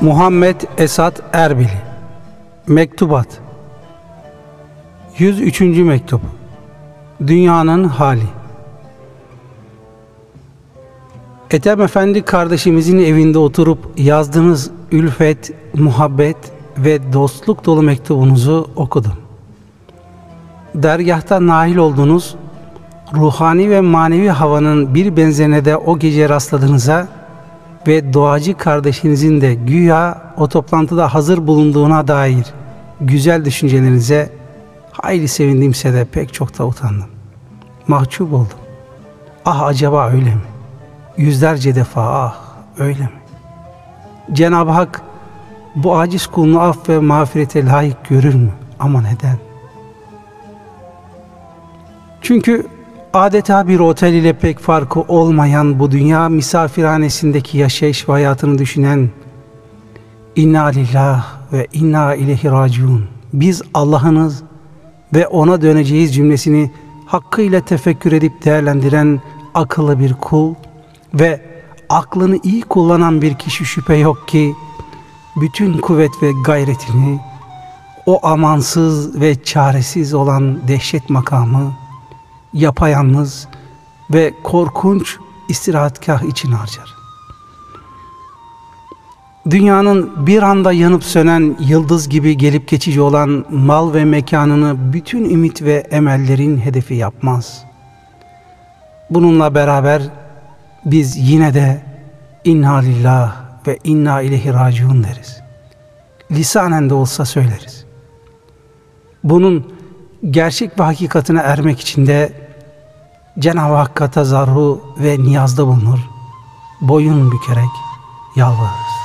Muhammed Esat Erbili Mektubat 103. Mektup Dünyanın Hali Ethem Efendi kardeşimizin evinde oturup yazdığınız ülfet, muhabbet ve dostluk dolu mektubunuzu okudum. Dergahta nail oldunuz, ruhani ve manevi havanın bir benzerine de o gece rastladığınıza ve doğacı kardeşinizin de güya o toplantıda hazır bulunduğuna dair güzel düşüncelerinize hayli sevindimse de pek çok da utandım. Mahcup oldum. Ah acaba öyle mi? Yüzlerce defa ah öyle mi? Cenab-ı Hak bu aciz kulunu af ve mağfirete layık görür mü? Ama neden? Çünkü adeta bir otel ile pek farkı olmayan bu dünya misafirhanesindeki yaşayış ve hayatını düşünen İnna lillah ve inna ileyhi raciun. Biz Allah'ınız ve ona döneceğiz cümlesini hakkıyla tefekkür edip değerlendiren akıllı bir kul ve aklını iyi kullanan bir kişi şüphe yok ki bütün kuvvet ve gayretini o amansız ve çaresiz olan dehşet makamı yapayalnız ve korkunç istirahatgah için harcar. Dünyanın bir anda yanıp sönen yıldız gibi gelip geçici olan mal ve mekanını bütün ümit ve emellerin hedefi yapmaz. Bununla beraber biz yine de inna lillah ve inna ileyhi raciun deriz. Lisanen de olsa söyleriz. Bunun gerçek ve hakikatine ermek için de Cenab-ı Hakk'a tazarru ve niyazda bulunur. Boyun bükerek yalvarırız.